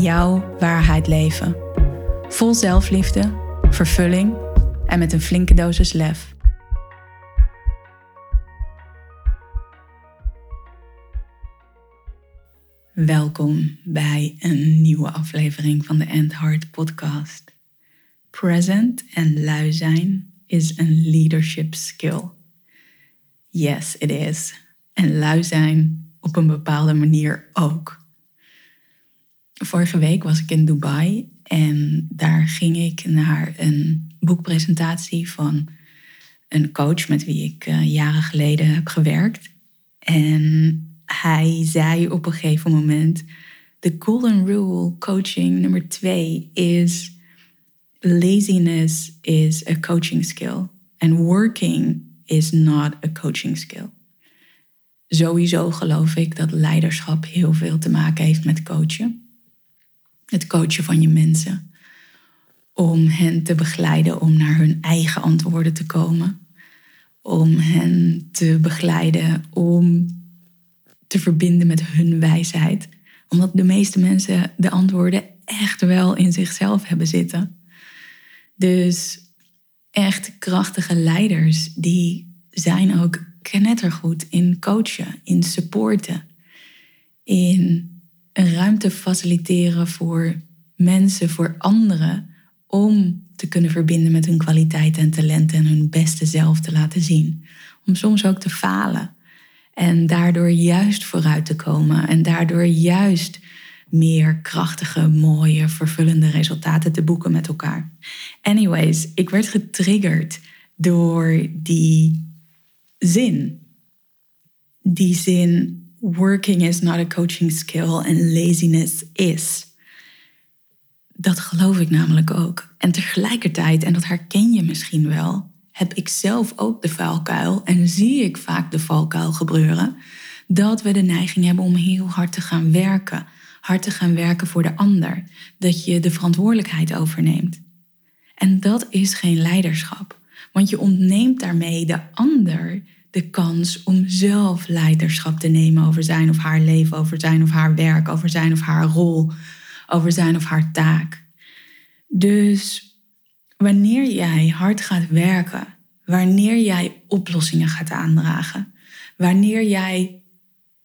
jouw waarheid leven. Vol zelfliefde, vervulling en met een flinke dosis lef. Welkom bij een nieuwe aflevering van de End Heart podcast. Present en lui zijn is een leadership skill. Yes, it is. En lui zijn op een bepaalde manier ook. Vorige week was ik in Dubai en daar ging ik naar een boekpresentatie van een coach met wie ik uh, jaren geleden heb gewerkt. En hij zei op een gegeven moment: De golden rule coaching nummer twee is: laziness is a coaching skill and working is not a coaching skill. Sowieso geloof ik dat leiderschap heel veel te maken heeft met coachen het coachen van je mensen. Om hen te begeleiden om naar hun eigen antwoorden te komen. Om hen te begeleiden om te verbinden met hun wijsheid. Omdat de meeste mensen de antwoorden echt wel in zichzelf hebben zitten. Dus echt krachtige leiders, die zijn ook knettergoed in coachen, in supporten, in een ruimte faciliteren voor mensen, voor anderen, om te kunnen verbinden met hun kwaliteiten en talenten en hun beste zelf te laten zien. Om soms ook te falen en daardoor juist vooruit te komen en daardoor juist meer krachtige, mooie, vervullende resultaten te boeken met elkaar. Anyways, ik werd getriggerd door die zin. Die zin working is not a coaching skill en laziness is. Dat geloof ik namelijk ook. En tegelijkertijd, en dat herken je misschien wel, heb ik zelf ook de valkuil en zie ik vaak de valkuil gebeuren dat we de neiging hebben om heel hard te gaan werken. Hard te gaan werken voor de ander. Dat je de verantwoordelijkheid overneemt. En dat is geen leiderschap. Want je ontneemt daarmee de ander de kans om zelf leiderschap te nemen over zijn of haar leven, over zijn of haar werk, over zijn of haar rol, over zijn of haar taak. Dus wanneer jij hard gaat werken, wanneer jij oplossingen gaat aandragen, wanneer jij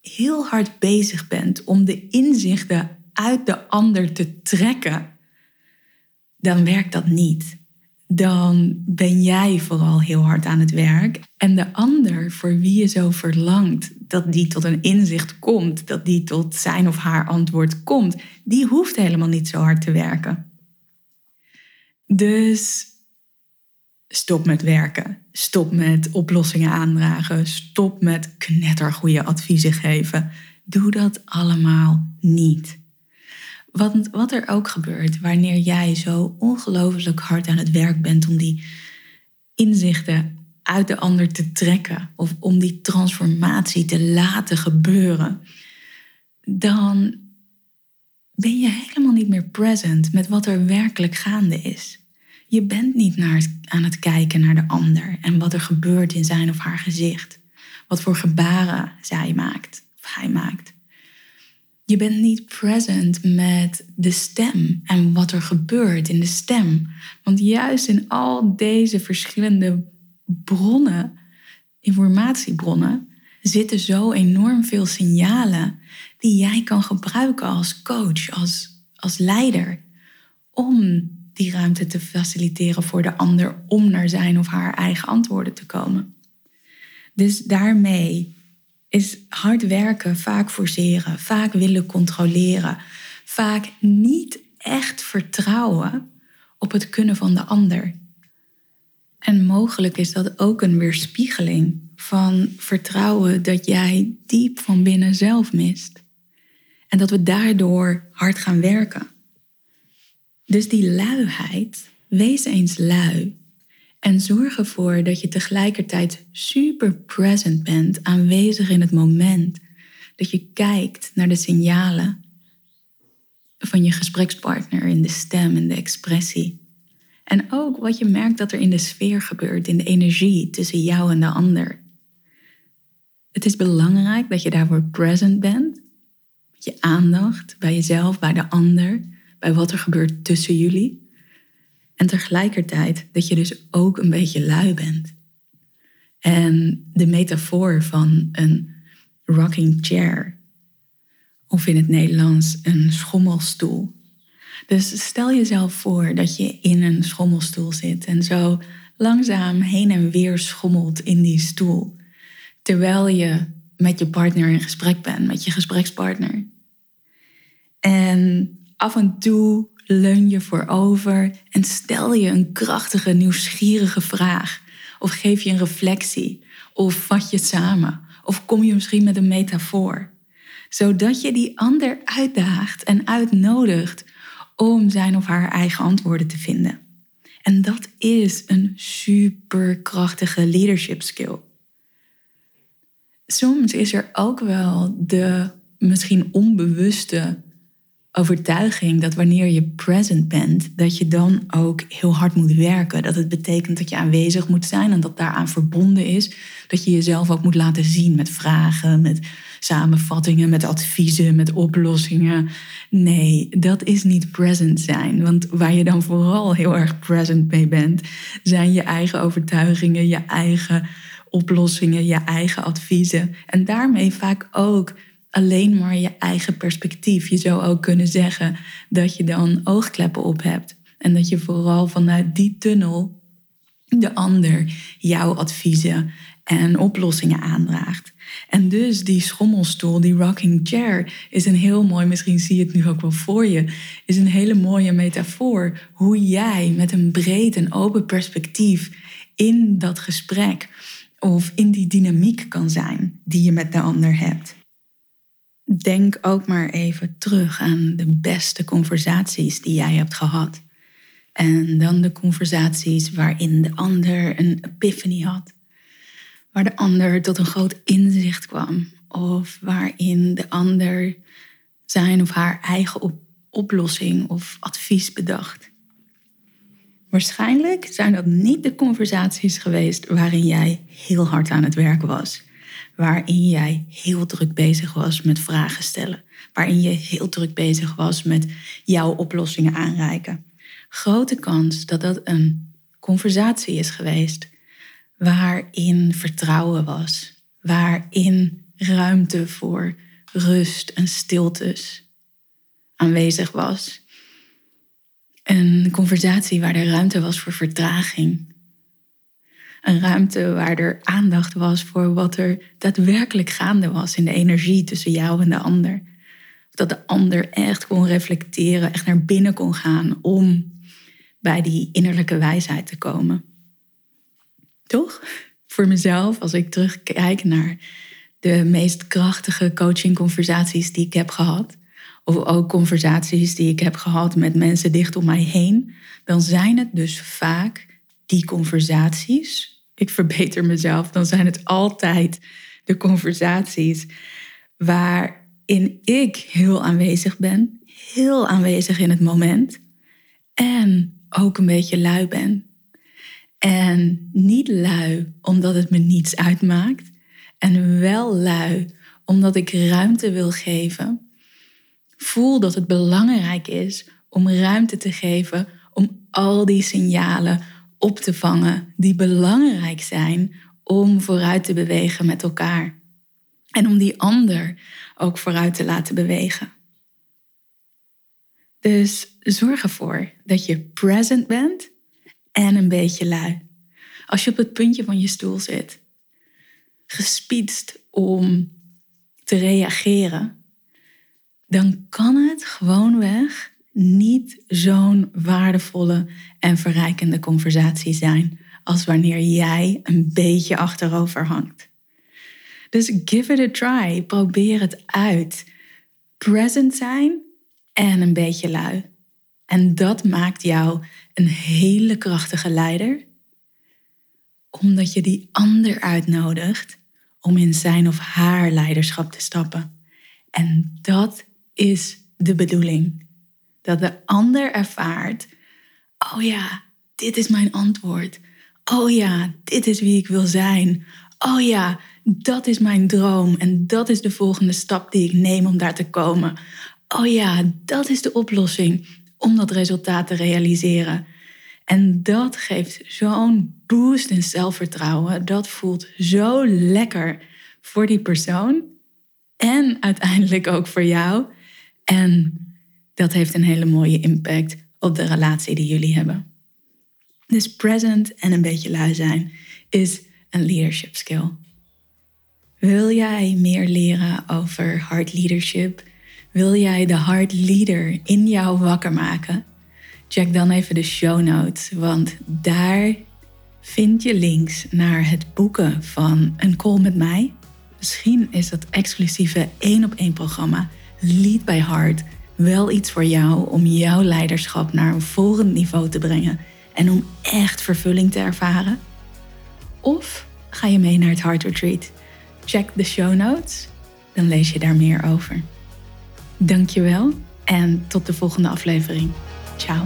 heel hard bezig bent om de inzichten uit de ander te trekken, dan werkt dat niet dan ben jij vooral heel hard aan het werk. En de ander voor wie je zo verlangt dat die tot een inzicht komt, dat die tot zijn of haar antwoord komt, die hoeft helemaal niet zo hard te werken. Dus stop met werken. Stop met oplossingen aandragen. Stop met knettergoede adviezen geven. Doe dat allemaal niet. Wat, wat er ook gebeurt wanneer jij zo ongelooflijk hard aan het werk bent om die inzichten uit de ander te trekken of om die transformatie te laten gebeuren, dan ben je helemaal niet meer present met wat er werkelijk gaande is. Je bent niet naar, aan het kijken naar de ander en wat er gebeurt in zijn of haar gezicht. Wat voor gebaren zij maakt of hij maakt. Je bent niet present met de stem en wat er gebeurt in de stem. Want juist in al deze verschillende bronnen, informatiebronnen, zitten zo enorm veel signalen die jij kan gebruiken als coach, als, als leider, om die ruimte te faciliteren voor de ander om naar zijn of haar eigen antwoorden te komen. Dus daarmee is hard werken vaak forceren, vaak willen controleren, vaak niet echt vertrouwen op het kunnen van de ander. En mogelijk is dat ook een weerspiegeling van vertrouwen dat jij diep van binnen zelf mist. En dat we daardoor hard gaan werken. Dus die luiheid, wees eens lui. En zorg ervoor dat je tegelijkertijd super present bent, aanwezig in het moment. Dat je kijkt naar de signalen van je gesprekspartner in de stem en de expressie. En ook wat je merkt dat er in de sfeer gebeurt, in de energie tussen jou en de ander. Het is belangrijk dat je daarvoor present bent. Met je aandacht bij jezelf, bij de ander, bij wat er gebeurt tussen jullie. En tegelijkertijd dat je dus ook een beetje lui bent. En de metafoor van een rocking chair, of in het Nederlands een schommelstoel. Dus stel jezelf voor dat je in een schommelstoel zit en zo langzaam heen en weer schommelt in die stoel. Terwijl je met je partner in gesprek bent, met je gesprekspartner. En af en toe leun je voorover en stel je een krachtige, nieuwsgierige vraag. Of geef je een reflectie. Of vat je het samen. Of kom je misschien met een metafoor. Zodat je die ander uitdaagt en uitnodigt om zijn of haar eigen antwoorden te vinden. En dat is een superkrachtige leadership skill. Soms is er ook wel de misschien onbewuste overtuiging dat wanneer je present bent, dat je dan ook heel hard moet werken. Dat het betekent dat je aanwezig moet zijn en dat daaraan verbonden is dat je jezelf ook moet laten zien met vragen, met samenvattingen, met adviezen, met oplossingen. Nee, dat is niet present zijn. Want waar je dan vooral heel erg present mee bent, zijn je eigen overtuigingen, je eigen oplossingen, je eigen adviezen. En daarmee vaak ook alleen maar je eigen perspectief. Je zou ook kunnen zeggen dat je dan oogkleppen op hebt. En dat je vooral vanuit die tunnel de ander jouw adviezen en oplossingen aandraagt. En dus die schommelstoel, die rocking chair, is een heel mooi, misschien zie je het nu ook wel voor je, is een hele mooie metafoor hoe jij met een breed en open perspectief in dat gesprek of in die dynamiek kan zijn die je met de ander hebt. Denk ook maar even terug aan de beste conversaties die jij hebt gehad. En dan de conversaties waarin de ander een epiphany had. Waar de ander tot een groot inzicht kwam. Of waarin de ander zijn of haar eigen oplossing of advies bedacht. Waarschijnlijk zijn dat niet de conversaties geweest waarin jij heel hard aan het werk was waarin jij heel druk bezig was met vragen stellen, waarin je heel druk bezig was met jouw oplossingen aanreiken. Grote kans dat dat een conversatie is geweest waarin vertrouwen was, waarin ruimte voor rust en stiltes aanwezig was. Een conversatie waar er ruimte was voor vertraging, een ruimte waar er aandacht was voor wat er daadwerkelijk gaande was in de energie tussen jou en de ander. Dat de ander echt kon reflecteren, echt naar binnen kon gaan om bij die innerlijke wijsheid te komen. Toch? Voor mezelf, als ik terugkijk naar de meest krachtige coachingconversaties die ik heb gehad, of ook conversaties die ik heb gehad met mensen dicht om mij heen, dan zijn het dus vaak die conversaties, ik verbeter mezelf, dan zijn het altijd de conversaties waarin ik heel aanwezig ben, heel aanwezig in het moment en ook een beetje lui ben. En niet lui omdat het me niets uitmaakt en wel lui omdat ik ruimte wil geven. Voel dat het belangrijk is om ruimte te geven om al die signalen op te vangen die belangrijk zijn om vooruit te bewegen met elkaar. En om die ander ook vooruit te laten bewegen. Dus zorg ervoor dat je present bent en een beetje lui. Als je op het puntje van je stoel zit, gespietst om te reageren, dan kan het gewoonweg niet zo'n waardevolle en verrijkende conversatie zijn als wanneer jij een beetje achterover hangt. Dus give it a try. Probeer het uit. present zijn en een beetje lui. En dat maakt jou een hele krachtige leider, omdat je die ander uitnodigt om in zijn of haar leiderschap te stappen. En dat is de bedoeling. Dat de ander ervaart, oh ja, dit is mijn antwoord. Oh ja, dit is wie ik wil zijn. Oh ja, dat is mijn droom en dat is de volgende stap die ik neem om daar te komen. Oh ja, dat is de oplossing om dat resultaat te realiseren. En dat geeft zo'n boost in zelfvertrouwen. Dat voelt zo lekker voor die persoon en uiteindelijk ook voor jou. En dat heeft een hele mooie impact op de relatie die jullie hebben. Dus present en een beetje lui zijn is een leadership skill. Wil jij meer leren over hard leadership? Wil jij de hard leader in jou wakker maken? Check dan even de show notes, want daar vind je links naar het boeken van een call met mij. Misschien is dat exclusieve één op één programma Lead by Heart wel iets voor jou om jouw leiderschap naar een volgend niveau te brengen en om echt vervulling te ervaren? Of ga je mee naar het Heart Retreat? Check de show notes, dan lees je daar meer over. Dankjewel en tot de volgende aflevering. Ciao.